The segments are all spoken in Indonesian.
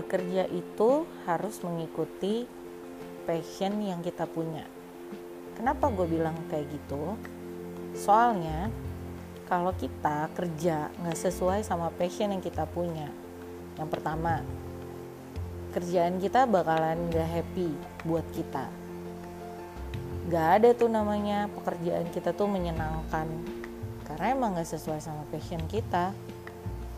bekerja itu harus mengikuti passion yang kita punya. Kenapa gue bilang kayak gitu? Soalnya kalau kita kerja nggak sesuai sama passion yang kita punya, yang pertama kerjaan kita bakalan gak happy buat kita. Gak ada tuh namanya pekerjaan kita tuh menyenangkan karena emang gak sesuai sama passion kita.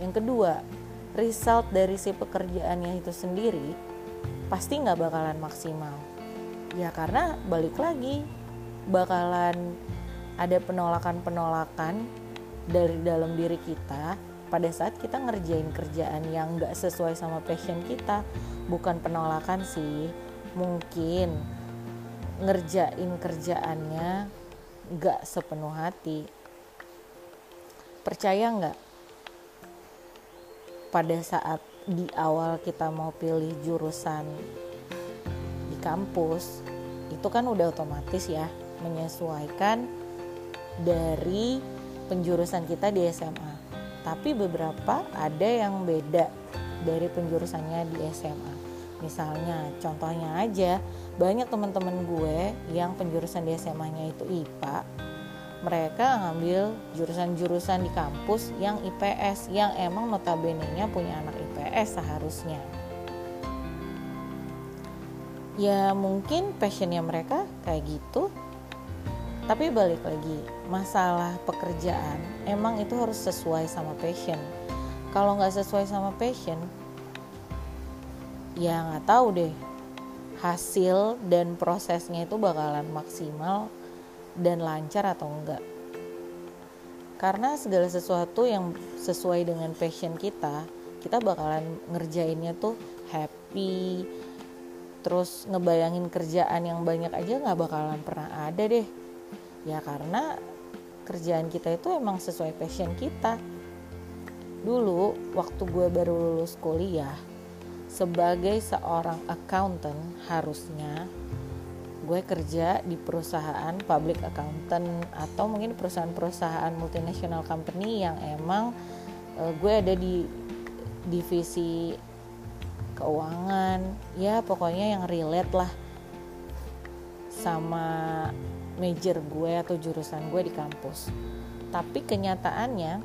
Yang kedua, result dari si pekerjaannya itu sendiri pasti nggak bakalan maksimal. Ya karena balik lagi bakalan ada penolakan-penolakan dari dalam diri kita pada saat kita ngerjain kerjaan yang nggak sesuai sama passion kita. Bukan penolakan sih mungkin ngerjain kerjaannya nggak sepenuh hati. Percaya nggak pada saat di awal kita mau pilih jurusan di kampus itu kan udah otomatis ya menyesuaikan dari penjurusan kita di SMA tapi beberapa ada yang beda dari penjurusannya di SMA misalnya contohnya aja banyak teman-teman gue yang penjurusan di SMA-nya itu IPA mereka ngambil jurusan-jurusan di kampus yang IPS yang emang notabene-nya punya anak IPS seharusnya. Ya mungkin passionnya mereka kayak gitu. Tapi balik lagi masalah pekerjaan emang itu harus sesuai sama passion. Kalau nggak sesuai sama passion ya nggak tahu deh. Hasil dan prosesnya itu bakalan maksimal dan lancar atau enggak. Karena segala sesuatu yang sesuai dengan passion kita kita bakalan ngerjainnya tuh happy terus ngebayangin kerjaan yang banyak aja nggak bakalan pernah ada deh. Ya karena kerjaan kita itu emang sesuai passion kita. Dulu waktu gue baru lulus kuliah sebagai seorang accountant harusnya gue kerja di perusahaan public accountant atau mungkin perusahaan-perusahaan multinational company yang emang uh, gue ada di divisi keuangan. Ya pokoknya yang relate lah sama major gue atau jurusan gue di kampus. Tapi kenyataannya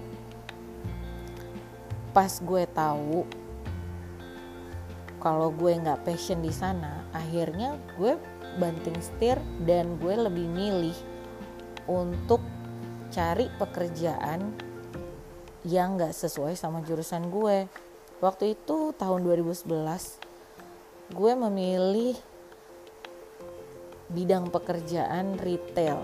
pas gue tahu kalau gue nggak passion di sana akhirnya gue banting setir dan gue lebih milih untuk cari pekerjaan yang gak sesuai sama jurusan gue. Waktu itu tahun 2011 gue memilih bidang pekerjaan retail.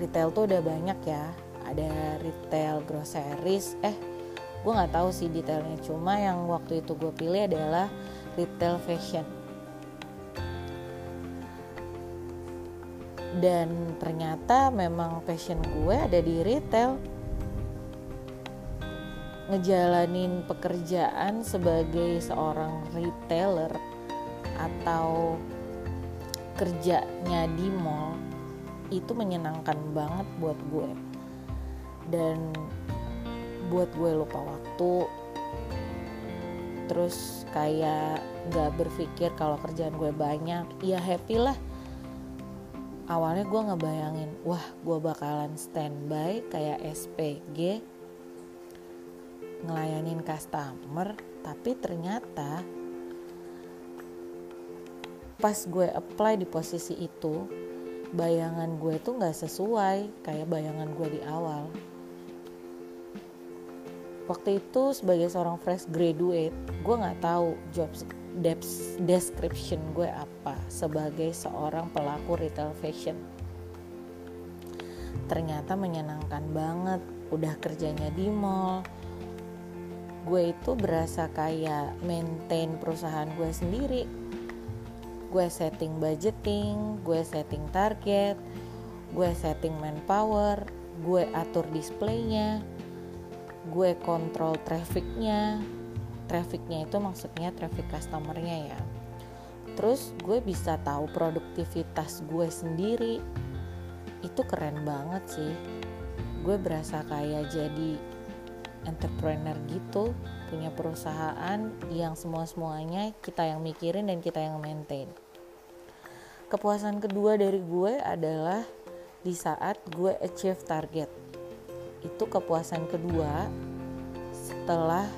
Retail tuh udah banyak ya. Ada retail groceries. Eh gue nggak tahu sih detailnya. Cuma yang waktu itu gue pilih adalah retail fashion dan ternyata memang passion gue ada di retail. Ngejalanin pekerjaan sebagai seorang retailer atau kerjanya di mall itu menyenangkan banget buat gue. Dan buat gue lupa waktu. Terus kayak gak berpikir kalau kerjaan gue banyak ya happy lah awalnya gue ngebayangin wah gue bakalan standby kayak SPG ngelayanin customer tapi ternyata pas gue apply di posisi itu bayangan gue tuh nggak sesuai kayak bayangan gue di awal. Waktu itu sebagai seorang fresh graduate gue nggak tahu job description gue apa sebagai seorang pelaku retail fashion? Ternyata menyenangkan banget udah kerjanya di mall. Gue itu berasa kayak maintain perusahaan gue sendiri. Gue setting budgeting gue setting target gue setting manpower gue atur displaynya gue kontrol trafficnya trafficnya itu maksudnya traffic customernya ya. Terus gue bisa tahu produktivitas gue sendiri. Itu keren banget sih. Gue berasa kayak jadi entrepreneur gitu punya perusahaan yang semua semuanya kita yang mikirin dan kita yang maintain. Kepuasan kedua dari gue adalah di saat gue achieve target. Itu kepuasan kedua setelah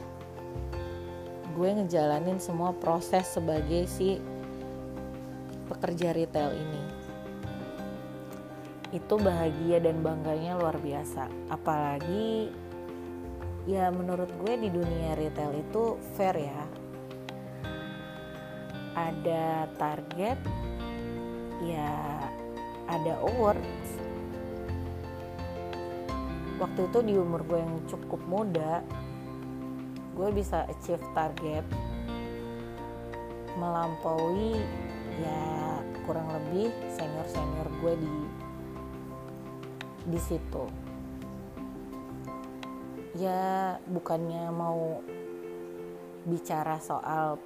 gue ngejalanin semua proses sebagai si pekerja retail ini. Itu bahagia dan bangganya luar biasa. Apalagi ya menurut gue di dunia retail itu fair ya. Ada target ya ada awards. Waktu itu di umur gue yang cukup muda gue bisa achieve target melampaui ya kurang lebih senior senior gue di di situ. Ya bukannya mau bicara soal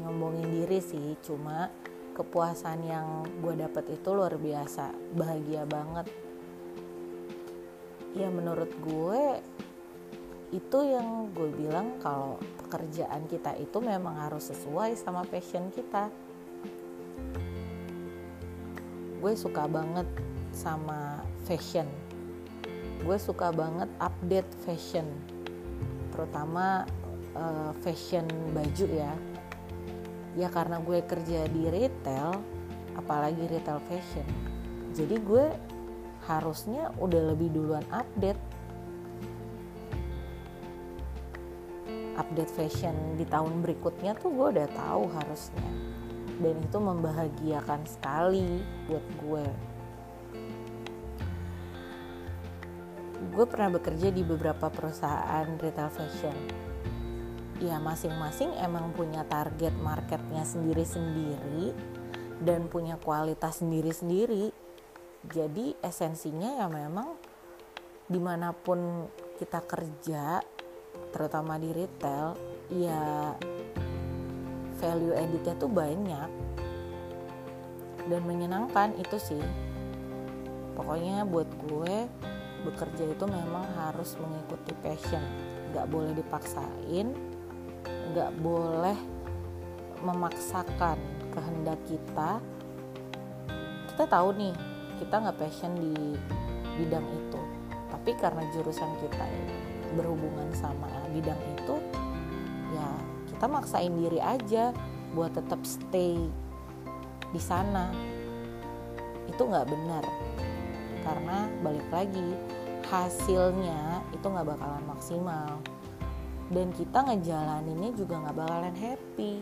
nyombongin diri sih cuma kepuasan yang gue dapet itu luar biasa bahagia banget. Ya menurut gue itu yang gue bilang kalau pekerjaan kita itu memang harus sesuai sama passion kita. Gue suka banget sama fashion. Gue suka banget update fashion. Terutama uh, fashion baju ya. Ya karena gue kerja di retail apalagi retail fashion. Jadi gue harusnya udah lebih duluan update update fashion di tahun berikutnya tuh gue udah tahu harusnya. Dan itu membahagiakan sekali buat gue. Gue pernah bekerja di beberapa perusahaan retail fashion. Ya masing-masing emang punya target marketnya sendiri-sendiri dan punya kualitas sendiri-sendiri. Jadi esensinya ya memang di mana pun kita kerja terutama di retail ya value editnya tuh banyak. Dan menyenangkan itu sih. Pokoknya buat gue bekerja itu memang harus mengikuti passion. Nggak boleh dipaksain nggak boleh memaksakan kehendak kita. Kita tahu nih kita nggak passion di bidang itu. Tapi karena jurusan kita berhubungan sama bidang itu ya kita maksain diri aja buat tetap stay di sana. Itu nggak benar karena balik lagi hasilnya itu nggak bakalan maksimal. Dan kita ngejalaninnya juga nggak bakalan happy.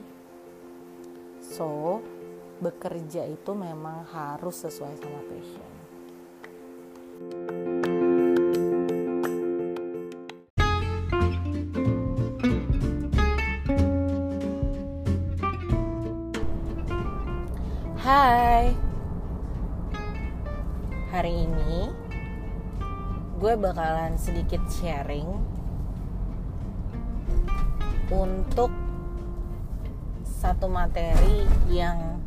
So bekerja itu memang harus sesuai sama passion gue bakalan sedikit sharing untuk satu materi yang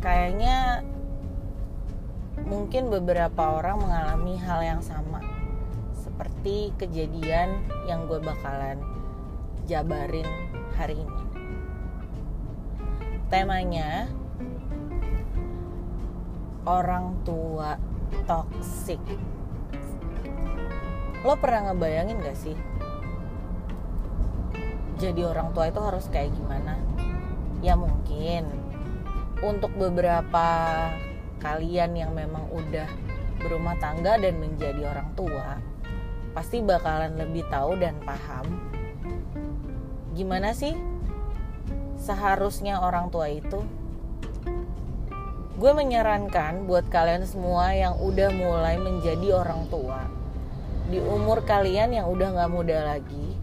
kayaknya mungkin beberapa orang mengalami hal yang sama seperti kejadian yang gue bakalan jabarin hari ini. Temanya orang tua toxic lo pernah ngebayangin gak sih? Jadi orang tua itu harus kayak gimana? Ya mungkin untuk beberapa kalian yang memang udah berumah tangga dan menjadi orang tua pasti bakalan lebih tahu dan paham gimana sih seharusnya orang tua itu. Gue menyarankan buat kalian semua yang udah mulai menjadi orang tua di umur kalian yang udah gak muda lagi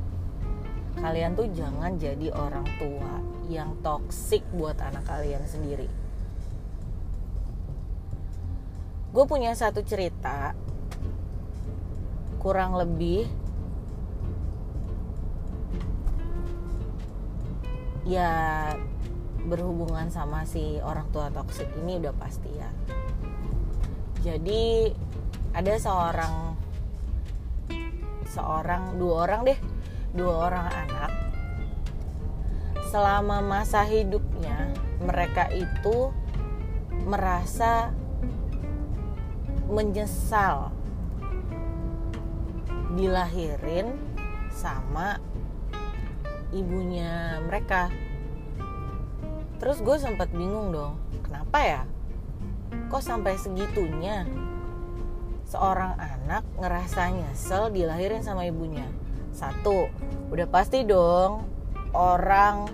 kalian tuh jangan jadi orang tua yang toksik buat anak kalian sendiri. Gue punya satu cerita kurang lebih ya berhubungan sama si orang tua toksik ini udah pasti ya. Jadi ada seorang seorang dua orang deh dua orang anak. Selama masa hidupnya mereka itu merasa menyesal dilahirin sama ibunya mereka. Terus gue sempat bingung dong kenapa ya? Kok sampai segitunya? Seorang anak ngerasa nyesel dilahirin sama ibunya. Satu udah pasti dong orang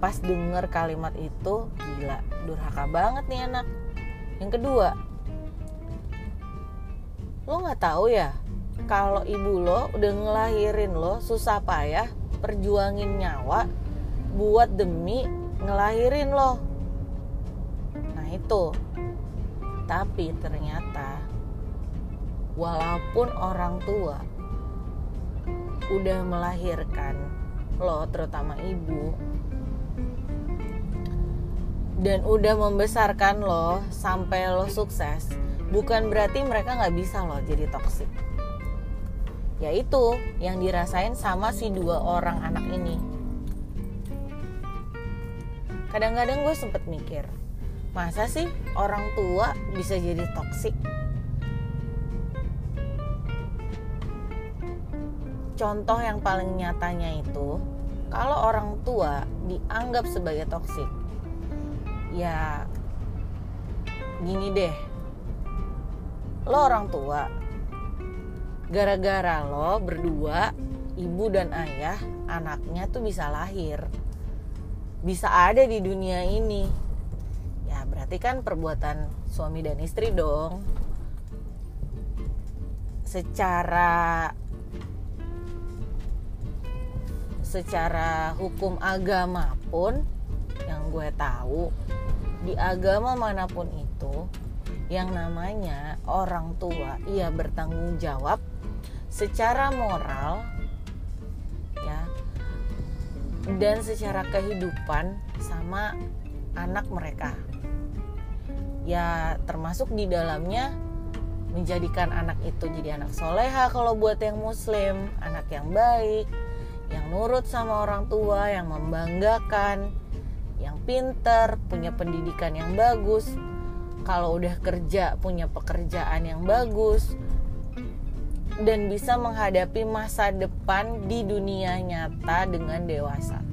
pas denger kalimat itu gila durhaka banget nih anak. Yang kedua lo nggak tahu ya kalau ibu lo udah ngelahirin lo susah payah perjuangin nyawa buat demi ngelahirin lo. Nah itu. Tapi ternyata walaupun orang tua udah melahirkan lo terutama ibu dan udah membesarkan lo sampai lo sukses bukan berarti mereka nggak bisa loh jadi toksik. Yaitu yang dirasain sama si dua orang anak ini. Kadang-kadang gue sempet mikir masa sih orang tua bisa jadi toksik contoh yang paling nyatanya itu kalau orang tua dianggap sebagai toksik ya gini deh. Lo orang tua gara-gara lo berdua ibu dan ayah anaknya tuh bisa lahir. Bisa ada di dunia ini. Ya berarti kan perbuatan suami dan istri dong. Secara secara hukum agama pun yang gue tahu di agama mana pun itu yang namanya orang tua ia bertanggung jawab secara moral ya dan secara kehidupan sama anak mereka. Ya termasuk di dalamnya menjadikan anak itu jadi anak soleha kalau buat yang muslim anak yang baik yang nurut sama orang tua yang membanggakan yang pinter punya pendidikan yang bagus kalau udah kerja punya pekerjaan yang bagus dan bisa menghadapi masa depan di dunia nyata dengan dewasa.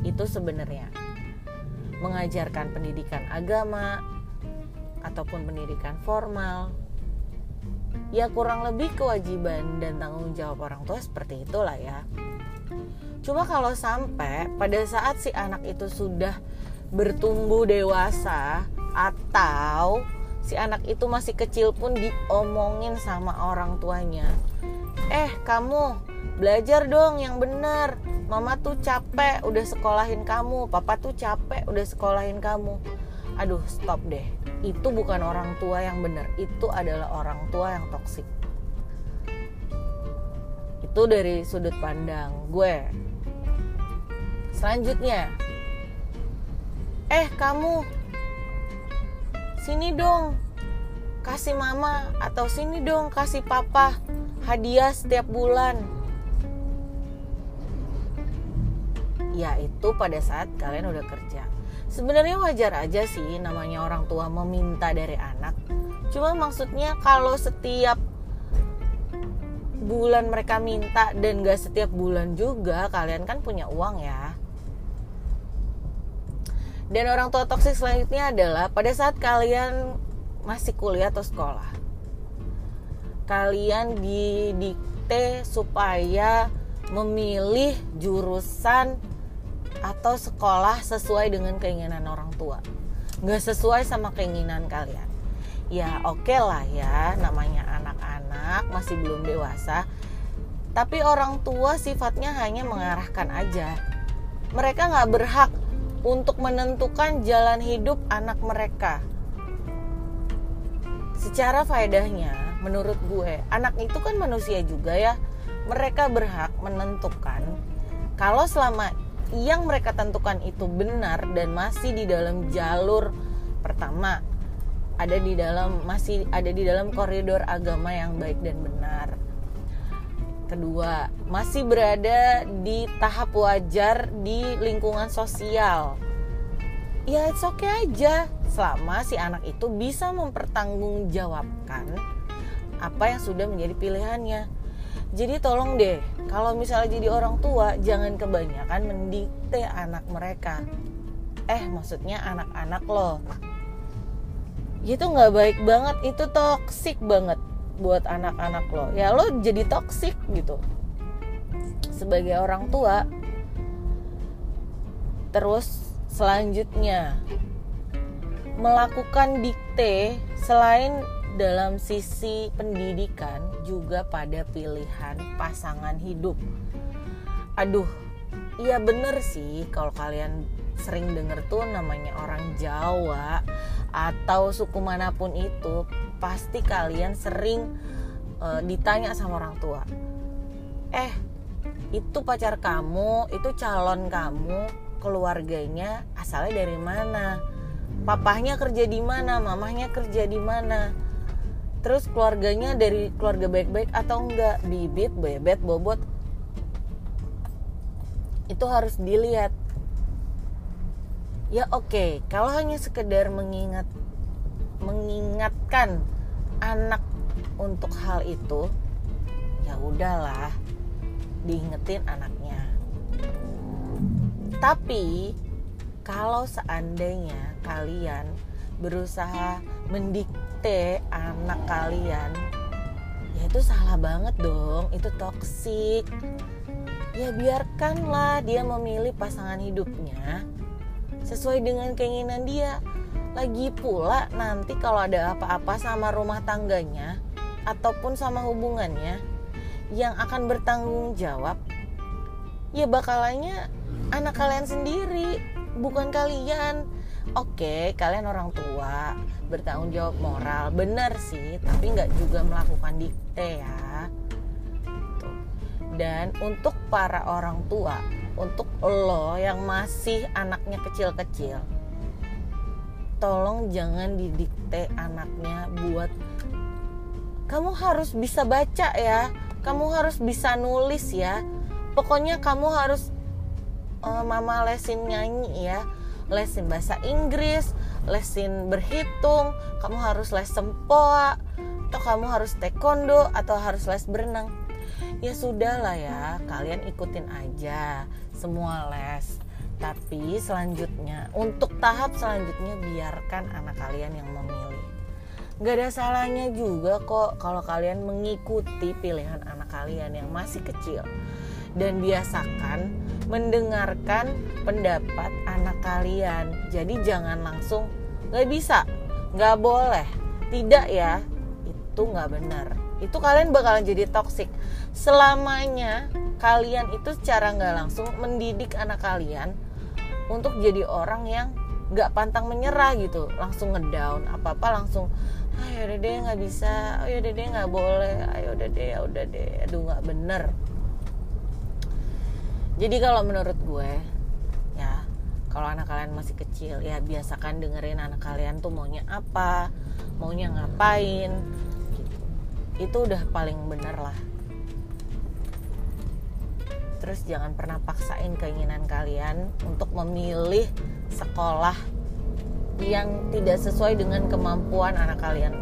Itu sebenarnya mengajarkan pendidikan agama ataupun pendidikan formal. Ya kurang lebih kewajiban dan tanggung jawab orang tua seperti itulah ya. Cuma kalau sampai pada saat si anak itu sudah bertumbuh dewasa, atau si anak itu masih kecil pun diomongin sama orang tuanya eh kamu belajar dong yang benar. Mama tuh capek udah sekolahin kamu. Papa tuh capek udah sekolahin kamu. Aduh stop deh. Itu bukan orang tua yang benar. Itu adalah orang tua yang toksik itu dari sudut pandang gue. Selanjutnya eh kamu sini dong kasih mama atau sini dong kasih papa hadiah setiap bulan. Ya itu pada saat kalian udah kerja. Sebenarnya wajar aja sih namanya orang tua meminta dari anak. Cuma maksudnya kalau setiap bulan mereka minta dan gak setiap bulan juga kalian kan punya uang ya dan orang tua toksik selanjutnya adalah pada saat kalian masih kuliah atau sekolah. Kalian didikte supaya memilih jurusan atau sekolah sesuai dengan keinginan orang tua. Nggak sesuai sama keinginan kalian. Ya oke okay lah ya, namanya anak-anak masih belum dewasa. Tapi orang tua sifatnya hanya mengarahkan aja. Mereka nggak berhak untuk menentukan jalan hidup anak mereka. Secara faedahnya, menurut gue, anak itu kan manusia juga ya. Mereka berhak menentukan kalau selama yang mereka tentukan itu benar dan masih di dalam jalur pertama ada di dalam masih ada di dalam koridor agama yang baik dan benar. Kedua masih berada di tahap wajar di lingkungan sosial. Ya it's okay aja. Selama si anak itu bisa mempertanggungjawabkan apa yang sudah menjadi pilihannya. Jadi tolong deh kalau misalnya jadi orang tua jangan kebanyakan mendikte anak mereka. Eh maksudnya anak-anak lo itu nggak baik banget. Itu toksik banget buat anak-anak lo. Ya lo jadi toksik gitu. Sebagai orang tua. Terus selanjutnya melakukan dikte selain dalam sisi pendidikan juga pada pilihan pasangan hidup. Aduh iya bener sih kalau kalian sering denger tuh namanya orang Jawa atau suku mana pun itu pasti kalian sering uh, ditanya sama orang tua eh itu pacar kamu itu calon kamu keluarganya asalnya dari mana? Papahnya kerja di mana? Mamahnya kerja di mana? Terus keluarganya dari keluarga baik-baik atau enggak? Bibit bebet bobot. Itu harus dilihat ya oke. Okay, kalau hanya sekedar mengingat mengingatkan anak untuk hal itu ya udahlah diingetin anaknya. Tapi kalau seandainya kalian berusaha mendikte anak kalian ya itu salah banget dong. Itu toksik ya biarkanlah dia memilih pasangan hidupnya sesuai dengan keinginan dia. Lagi pula nanti kalau ada apa-apa sama rumah tangganya ataupun sama hubungannya yang akan bertanggung jawab ya bakalannya anak kalian sendiri bukan kalian. Oke kalian orang tua bertanggung jawab moral benar sih tapi nggak juga melakukan dikte ya. Dan untuk para orang tua untuk lo yang masih anaknya kecil-kecil. Tolong jangan didikte anaknya buat kamu harus bisa baca ya kamu harus bisa nulis ya pokoknya kamu harus uh, mama lesin nyanyi ya lesin bahasa Inggris lesin berhitung kamu harus les sempoa atau kamu harus taekwondo atau harus les berenang. Ya sudah lah ya kalian ikutin aja semua les tapi selanjutnya, untuk tahap selanjutnya biarkan anak kalian yang memilih. Gak ada salahnya juga kok kalau kalian mengikuti pilihan anak kalian yang masih kecil. Dan biasakan mendengarkan pendapat anak kalian. Jadi jangan langsung gak bisa, gak boleh, tidak ya. Itu gak benar. Itu kalian bakalan jadi toksik. Selamanya kalian itu secara nggak langsung mendidik anak kalian untuk jadi orang yang nggak pantang menyerah gitu. Langsung ngedown apa apa langsung ayo udah deh nggak bisa. Ayo udah deh nggak boleh. Ayo udah deh ya udah deh. Aduh nggak bener. Jadi kalau menurut gue ya kalau anak kalian masih kecil ya biasakan dengerin anak kalian tuh maunya apa maunya ngapain itu udah paling bener lah. Terus jangan pernah paksain keinginan kalian untuk memilih sekolah yang tidak sesuai dengan kemampuan anak kalian.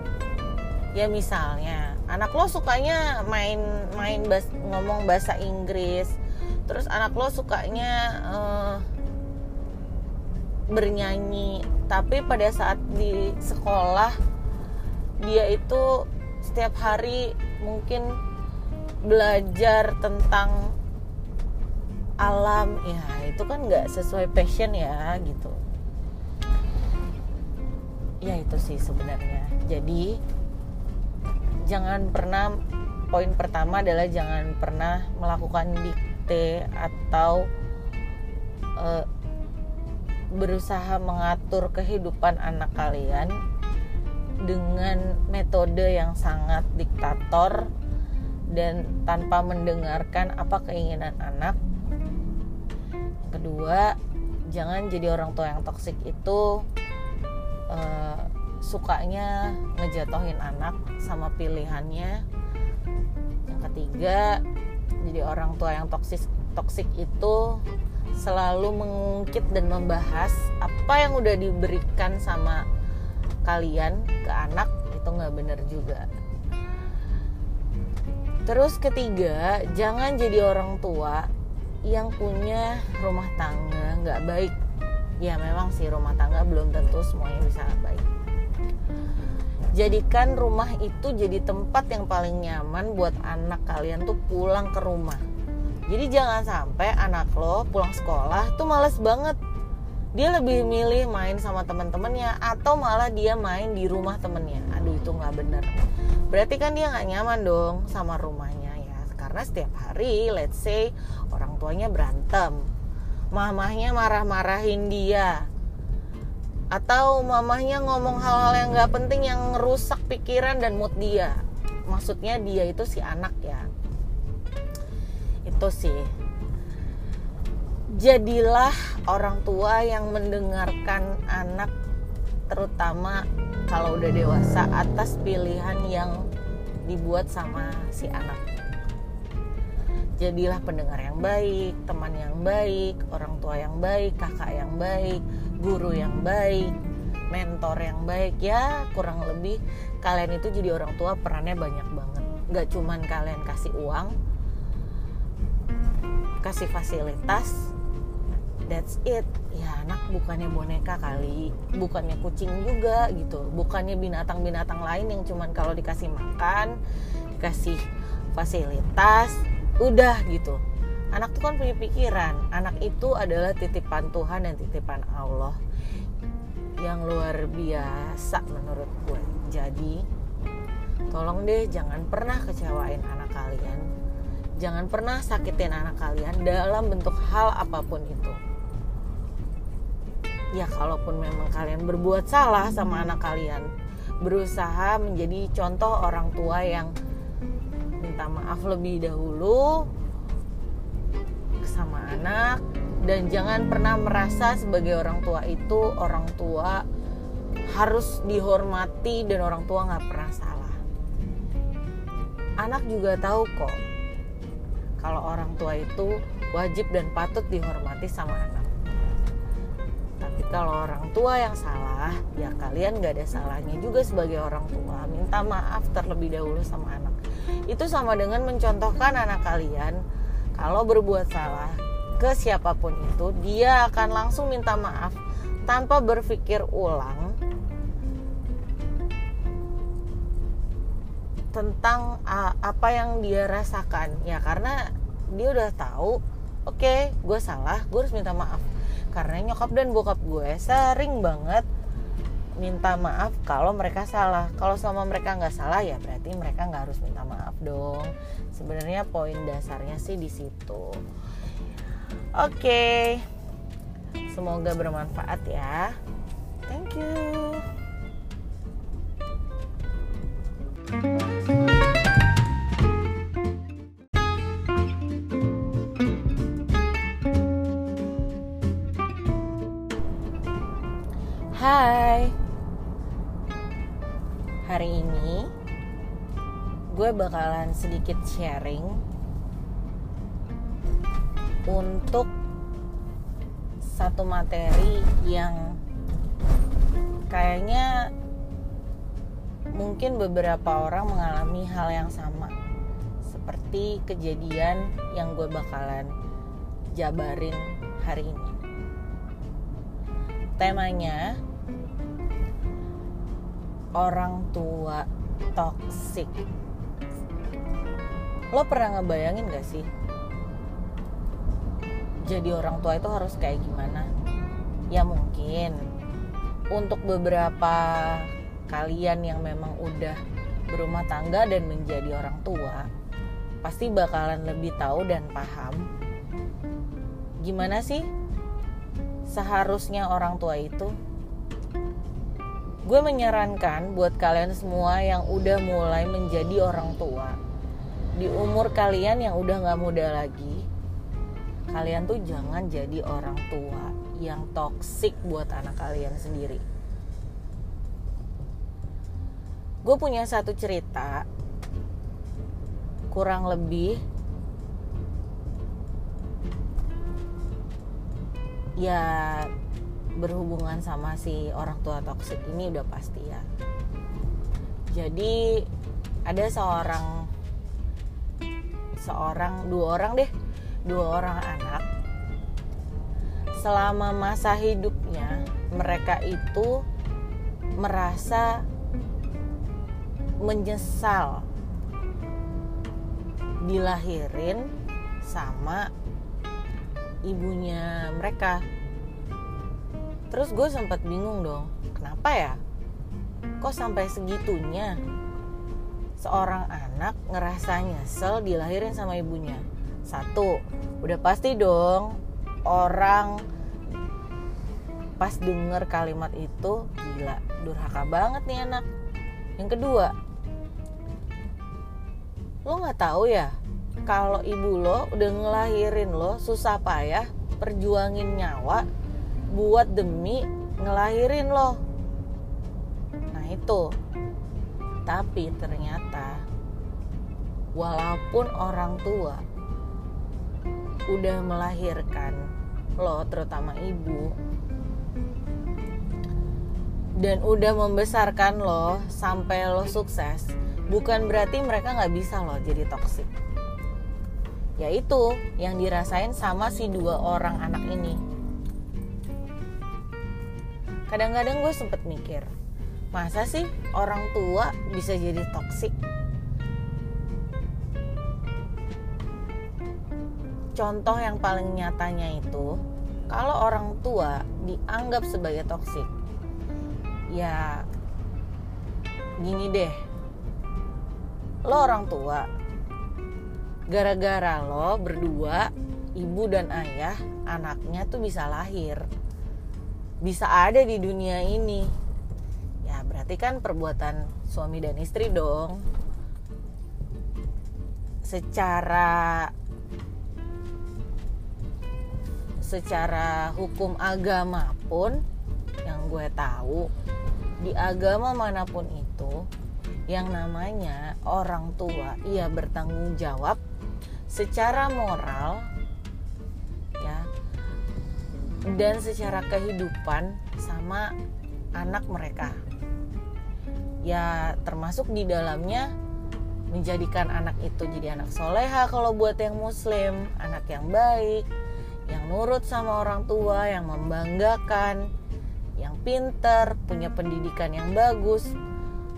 Ya misalnya anak lo sukanya main main bas, ngomong bahasa Inggris. Terus anak lo sukanya uh, bernyanyi. Tapi pada saat di sekolah dia itu setiap hari mungkin belajar tentang alam. Ya itu kan nggak sesuai passion ya gitu. Ya itu sih sebenarnya. Jadi jangan pernah poin pertama adalah jangan pernah melakukan dikte atau uh, berusaha mengatur kehidupan anak kalian dengan metode yang sangat diktator dan tanpa mendengarkan apa keinginan anak. Kedua jangan jadi orang tua yang toksik itu uh, sukanya ngejatohin anak sama pilihannya. Yang ketiga jadi orang tua yang toksik toksik itu selalu mengungkit dan membahas apa yang udah diberikan sama kalian ke anak itu nggak bener juga. Terus ketiga jangan jadi orang tua yang punya rumah tangga nggak baik. Ya memang sih rumah tangga belum tentu semuanya bisa baik. Jadikan rumah itu jadi tempat yang paling nyaman buat anak kalian tuh pulang ke rumah. Jadi jangan sampai anak lo pulang sekolah tuh males banget dia lebih milih main sama teman-temannya atau malah dia main di rumah temennya. Aduh itu nggak bener. Berarti kan dia nggak nyaman dong sama rumahnya ya. Karena setiap hari let's say orang tuanya berantem. Mamahnya marah-marahin dia. Atau mamahnya ngomong hal-hal yang nggak penting yang ngerusak pikiran dan mood dia. Maksudnya dia itu si anak ya. Itu sih jadilah orang tua yang mendengarkan anak terutama kalau udah dewasa atas pilihan yang dibuat sama si anak. Jadilah pendengar yang baik teman yang baik orang tua yang baik kakak yang baik guru yang baik mentor yang baik. Ya kurang lebih kalian itu jadi orang tua perannya banyak banget. Nggak cuman kalian kasih uang kasih fasilitas that's it. Ya anak bukannya boneka kali. Bukannya kucing juga gitu. Bukannya binatang-binatang lain yang cuman kalau dikasih makan dikasih fasilitas udah gitu. Anak tuh kan punya pikiran. Anak itu adalah titipan Tuhan dan titipan Allah yang luar biasa menurut gue. Jadi tolong deh jangan pernah kecewain anak kalian. Jangan pernah sakitin anak kalian dalam bentuk hal apa pun itu ya kalaupun memang kalian berbuat salah sama anak kalian berusaha menjadi contoh orang tua yang minta maaf lebih dahulu sama anak dan jangan pernah merasa sebagai orang tua itu orang tua harus dihormati dan orang tua nggak pernah salah. Anak juga tahu kok kalau orang tua itu wajib dan patut dihormati sama anak tapi kalau orang tua yang salah ya kalian gak ada salahnya juga sebagai orang tua. Minta maaf terlebih dahulu sama anak. Itu sama dengan mencontohkan anak kalian kalau berbuat salah ke siapa pun itu dia akan langsung minta maaf tanpa berpikir ulang tentang apa yang dia rasakan. Ya karena dia udah tahu oke okay, gue salah gue harus minta maaf karena nyokap dan bokap gue sering banget minta maaf kalau mereka salah. Kalau sama mereka nggak salah ya berarti mereka nggak harus minta maaf dong. Sebenarnya poin dasarnya sih di situ. Oke. Okay. semoga bermanfaat ya. Thank you. Hai Gue bakalan sedikit sharing Untuk Satu materi yang Kayaknya Mungkin beberapa orang mengalami hal yang sama Seperti kejadian yang gue bakalan jabarin hari ini. Temanya orang tua toksik lo pernah ngebayangin gak sih? Jadi orang tua itu harus kayak gimana? Ya mungkin untuk beberapa kalian yang memang udah berumah tangga dan menjadi orang tua pasti bakalan lebih tahu dan paham gimana sih seharusnya orang tua itu. Gue menyarankan buat kalian semua yang udah mulai menjadi orang tua di umur kalian yang udah nggak muda lagi kalian tuh jangan jadi orang tua yang toksik buat anak kalian sendiri. Gue punya satu cerita kurang lebih ya berhubungan sama si orang tua toksik ini udah pasti ya. Jadi ada seorang seorang dua orang deh dua orang anak. Selama masa hidupnya mereka itu merasa menyesal dilahirin sama ibunya mereka. Terus gue sempat bingung dong kenapa ya? Kok sampai segitunya seorang anak ngerasa nyesel dilahirin sama ibunya. Satu udah pasti dong orang pas denger kalimat itu gila durhaka banget nih anak. Yang kedua lo nggak tahu ya kalau ibu lo udah ngelahirin lo susah payah perjuangin nyawa buat demi ngelahirin lo. Nah itu tapi ternyata walaupun orang tua udah melahirkan lo terutama ibu dan udah membesarkan lo sampai lo sukses bukan berarti mereka nggak bisa loh jadi toksik. Yaitu yang dirasain sama si dua orang anak ini. Kadang-kadang gue sempet mikir masa sih orang tua bisa jadi toksik contoh yang paling nyatanya itu kalau orang tua dianggap sebagai toksik ya gini deh. Lo orang tua gara-gara lo berdua ibu dan ayah anaknya tuh bisa lahir. Bisa ada di dunia ini berarti kan perbuatan suami dan istri dong. Secara secara hukum agama pun yang gue tahu di agama mana pun itu yang namanya orang tua ia bertanggung jawab secara moral ya dan secara kehidupan sama anak mereka ya termasuk di dalamnya menjadikan anak itu jadi anak soleha kalau buat yang muslim. Anak yang baik yang nurut sama orang tua yang membanggakan yang pinter punya pendidikan yang bagus.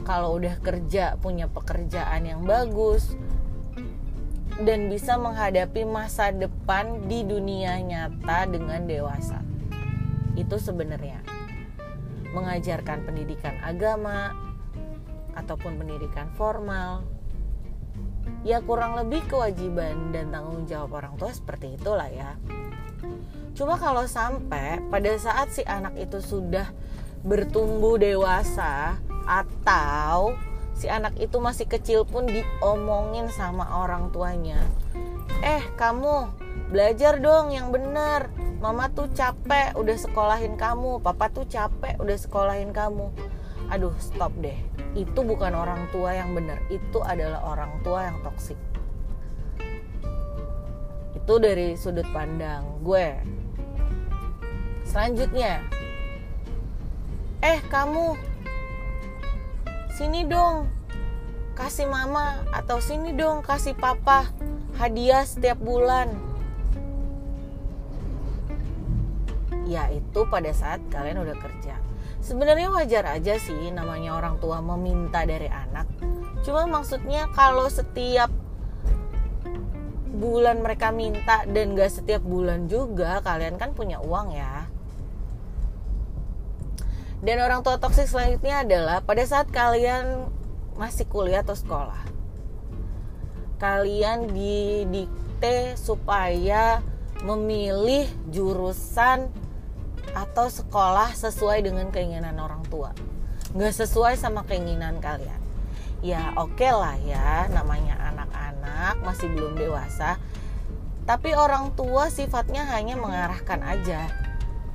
Kalau udah kerja punya pekerjaan yang bagus. Dan bisa menghadapi masa depan di dunia nyata dengan dewasa. Itu sebenarnya. Mengajarkan pendidikan agama ataupun pendidikan formal. Ya kurang lebih kewajiban dan tanggung jawab orang tua seperti itulah ya. Coba kalau sampai pada saat si anak itu sudah bertumbuh dewasa atau si anak itu masih kecil pun diomongin sama orang tuanya eh kamu belajar dong yang benar mama tuh capek udah sekolahin kamu papa tuh capek udah sekolahin kamu aduh stop deh itu bukan orang tua yang benar itu adalah orang tua yang toksik itu dari sudut pandang gue. Selanjutnya eh kamu sini dong kasih mama atau sini dong kasih papa hadiah setiap bulan. Ya itu pada saat kalian udah kerja sebenarnya wajar aja sih namanya orang tua meminta dari anak cuma maksudnya kalau setiap bulan mereka minta dan gak setiap bulan juga kalian kan punya uang ya dan orang tua toksik selanjutnya adalah pada saat kalian masih kuliah atau sekolah. Kalian didikte supaya memilih jurusan atau sekolah sesuai dengan keinginan orang tua. Nggak sesuai sama keinginan kalian. Ya oke okay lah ya, namanya anak-anak masih belum dewasa. Tapi orang tua sifatnya hanya mengarahkan aja.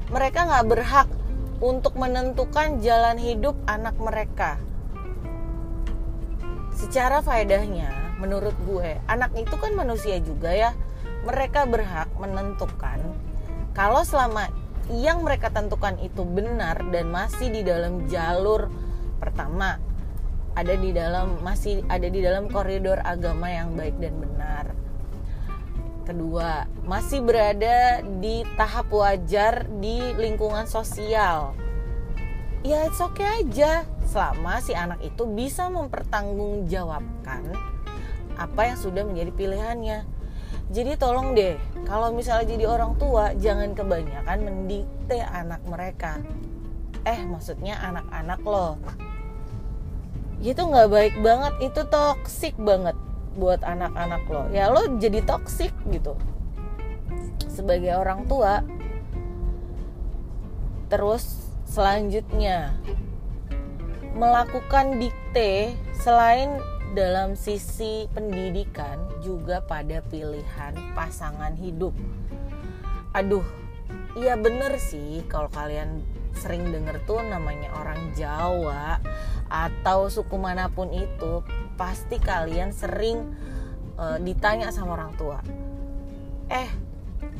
Mereka nggak berhak untuk menentukan jalan hidup anak mereka. Secara faedahnya, menurut gue, anak itu kan manusia juga ya. Mereka berhak menentukan kalau selama yang mereka tentukan itu benar dan masih di dalam jalur pertama. Ada di dalam masih ada di dalam koridor agama yang baik dan benar. Kedua masih berada di tahap wajar di lingkungan sosial. Ya it's okay aja. Selama si anak itu bisa mempertanggungjawabkan apa yang sudah menjadi pilihannya jadi tolong deh kalau misalnya jadi orang tua jangan kebanyakan mendikte anak mereka. Eh maksudnya anak-anak lo. Itu nggak baik banget itu toksik banget buat anak-anak lo. Ya lo jadi toksik gitu. Sebagai orang tua terus selanjutnya melakukan dikte selain dalam sisi pendidikan juga pada pilihan pasangan hidup. Aduh iya bener sih kalau kalian sering denger tuh namanya orang Jawa atau suku mana pun itu pasti kalian sering uh, ditanya sama orang tua eh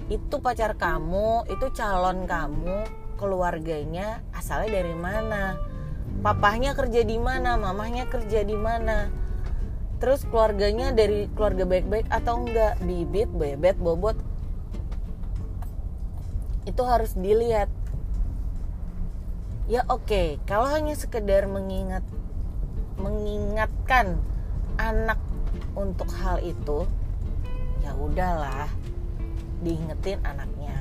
itu pacar kamu itu calon kamu keluarganya asalnya dari mana? Papahnya kerja di mana? Mamahnya kerja di mana terus keluarganya dari keluarga baik-baik atau enggak? Bibit bebet bobot. Itu harus dilihat. Ya oke. Okay, kalau hanya sekedar mengingat mengingatkan anak untuk hal itu ya udahlah diingetin anaknya.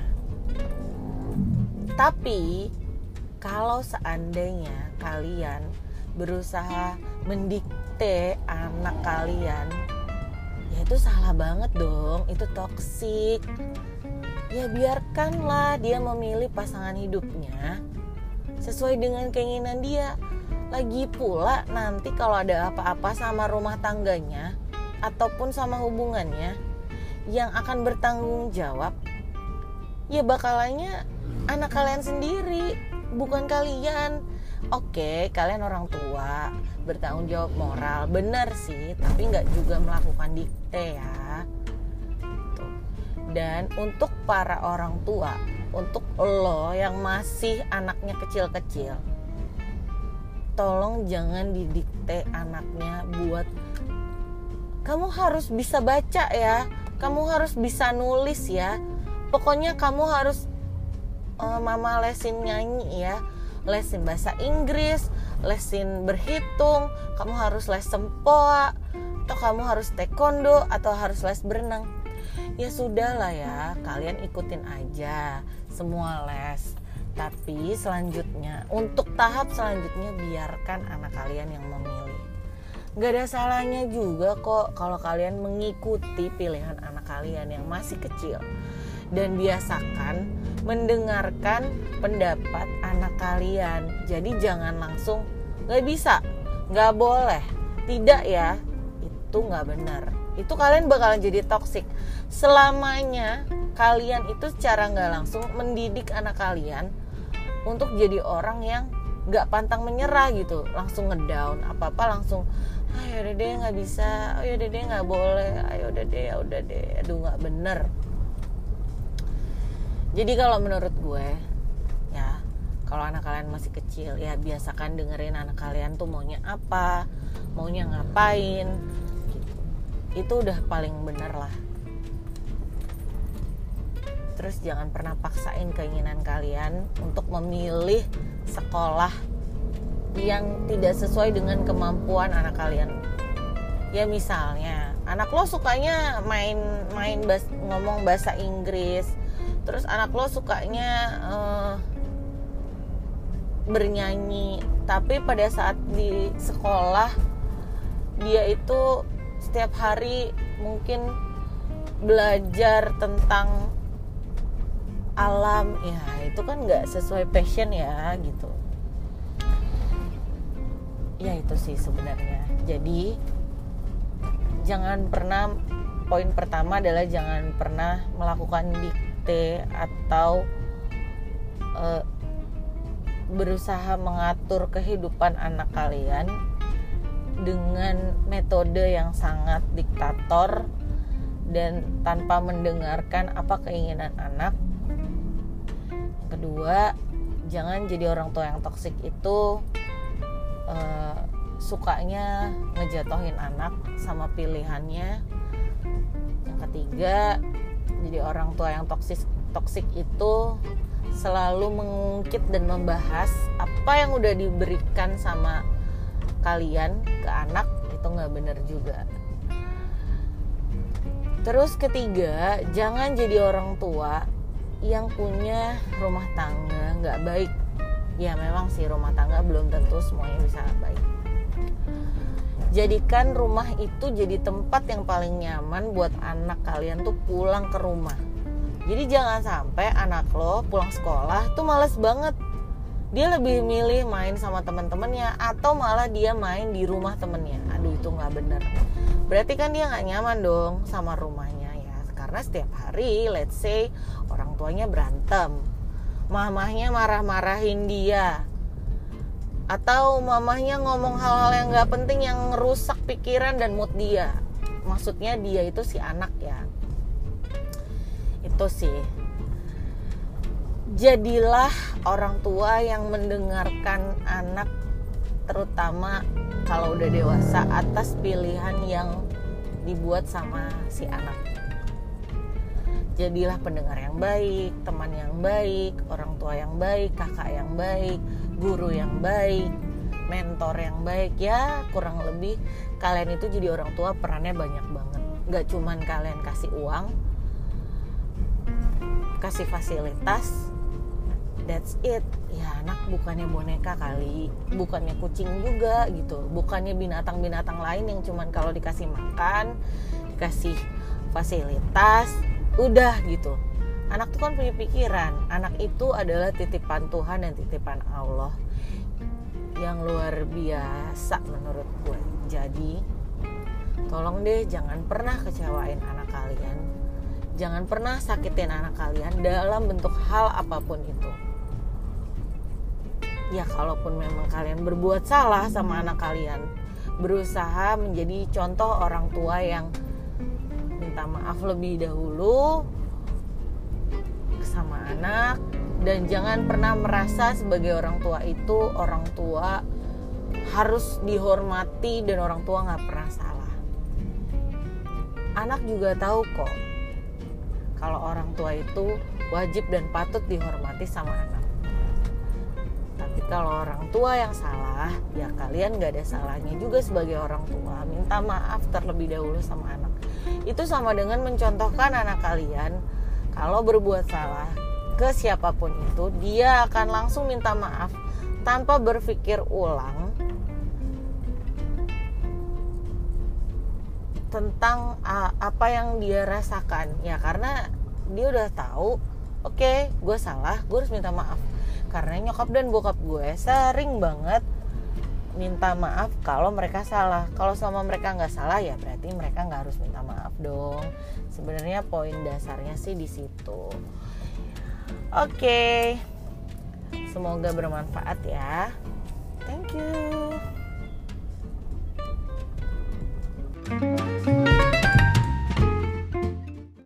Tapi kalau seandainya kalian berusaha mendikte anak kalian ya itu salah banget dong itu toksik ya biarkanlah dia memilih pasangan hidupnya sesuai dengan keinginan dia. Lagi pula nanti kalau ada apa-apa sama rumah tangganya ataupun sama hubungannya yang akan bertanggung jawab ya bakalannya anak kalian sendiri bukan kalian. Oke kalian orang tua bertanggung jawab moral. Benar sih tapi nggak juga melakukan dikte ya. Dan untuk para orang tua untuk lo yang masih anaknya kecil-kecil tolong jangan didikte anaknya buat kamu harus bisa baca ya kamu harus bisa nulis ya pokoknya kamu harus uh, mama lesin nyanyi ya lesin bahasa Inggris lesin berhitung kamu harus les sempoa atau kamu harus taekwondo atau harus les berenang ya sudah lah ya kalian ikutin aja semua les tapi selanjutnya, untuk tahap selanjutnya biarkan anak kalian yang memilih. Gak ada salahnya juga kok kalau kalian mengikuti pilihan anak kalian yang masih kecil. Dan biasakan mendengarkan pendapat anak kalian. Jadi jangan langsung gak bisa, gak boleh, tidak ya. Itu gak benar. Itu kalian bakalan jadi toksik. Selamanya kalian itu secara nggak langsung mendidik anak kalian untuk jadi orang yang nggak pantang menyerah gitu langsung ngedown apa apa langsung ayo ah, deh nggak bisa ayo deh nggak boleh ayo deh ya udah deh aduh nggak bener jadi kalau menurut gue ya kalau anak kalian masih kecil ya biasakan dengerin anak kalian tuh maunya apa maunya ngapain gitu. itu udah paling bener lah terus jangan pernah paksain keinginan kalian untuk memilih sekolah yang tidak sesuai dengan kemampuan anak kalian ya misalnya anak lo sukanya main main bas, ngomong bahasa Inggris terus anak lo sukanya uh, bernyanyi. Tapi pada saat di sekolah dia itu setiap hari mungkin belajar tentang alam. Ya itu kan nggak sesuai passion ya gitu. Ya itu sih sebenarnya. Jadi jangan pernah poin pertama adalah jangan pernah melakukan atau uh, berusaha mengatur kehidupan anak kalian dengan metode yang sangat diktator dan tanpa mendengarkan apa keinginan anak. Kedua jangan jadi orang tua yang toksik itu uh, sukanya ngejatohin anak sama pilihannya. Yang ketiga jadi orang tua yang toksik toksik itu selalu mengungkit dan membahas apa yang udah diberikan sama kalian ke anak itu nggak bener juga. Terus ketiga jangan jadi orang tua yang punya rumah tangga nggak baik. Ya memang sih rumah tangga belum tentu semuanya bisa baik jadikan rumah itu jadi tempat yang paling nyaman buat anak kalian tuh pulang ke rumah. Jadi jangan sampai anak lo pulang sekolah tuh males banget. Dia lebih milih main sama teman-temannya atau malah dia main di rumah temennya. Aduh itu nggak bener. Berarti kan dia nggak nyaman dong sama rumahnya ya. Karena setiap hari let's say orang tuanya berantem. Mamahnya marah-marahin dia atau mamahnya ngomong hal-hal yang nggak penting yang ngerusak pikiran dan mood dia. Maksudnya dia itu si anak ya. Itu sih. Jadilah orang tua yang mendengarkan anak terutama kalau udah dewasa atas pilihan yang dibuat sama si anak. Jadilah pendengar yang baik, teman yang baik, orang tua yang baik, kakak yang baik, guru yang baik, mentor yang baik ya kurang lebih kalian itu jadi orang tua perannya banyak banget. Gak cuman kalian kasih uang kasih fasilitas that's it. Ya anak bukannya boneka kali bukannya kucing juga gitu. Bukannya binatang-binatang lain yang cuman kalau dikasih makan dikasih fasilitas udah gitu anak tuh kan punya pikiran. Anak itu adalah titipan Tuhan dan titipan Allah yang luar biasa menurut gue. Jadi tolong deh jangan pernah kecewain anak kalian. Jangan pernah sakitin anak kalian dalam bentuk hal apa pun itu. Ya kalaupun memang kalian berbuat salah sama anak kalian berusaha menjadi contoh orang tua yang minta maaf lebih dahulu anak dan jangan pernah merasa sebagai orang tua itu orang tua harus dihormati dan orang tua nggak pernah salah. Anak juga tahu kok kalau orang tua itu wajib dan patut dihormati sama anak. Tapi kalau orang tua yang salah ya kalian gak ada salahnya juga sebagai orang tua. Minta maaf terlebih dahulu sama anak. Itu sama dengan mencontohkan anak kalian kalau berbuat salah ke siapa pun itu dia akan langsung minta maaf tanpa berpikir ulang tentang apa yang dia rasakan. Ya karena dia udah tahu oke okay, gue salah gue harus minta maaf. Karena nyokap dan bokap gue sering banget minta maaf kalau mereka salah. Kalau sama mereka nggak salah ya berarti mereka nggak harus minta maaf dong. Sebenarnya poin dasarnya sih di situ Oke. Semoga bermanfaat ya. Thank you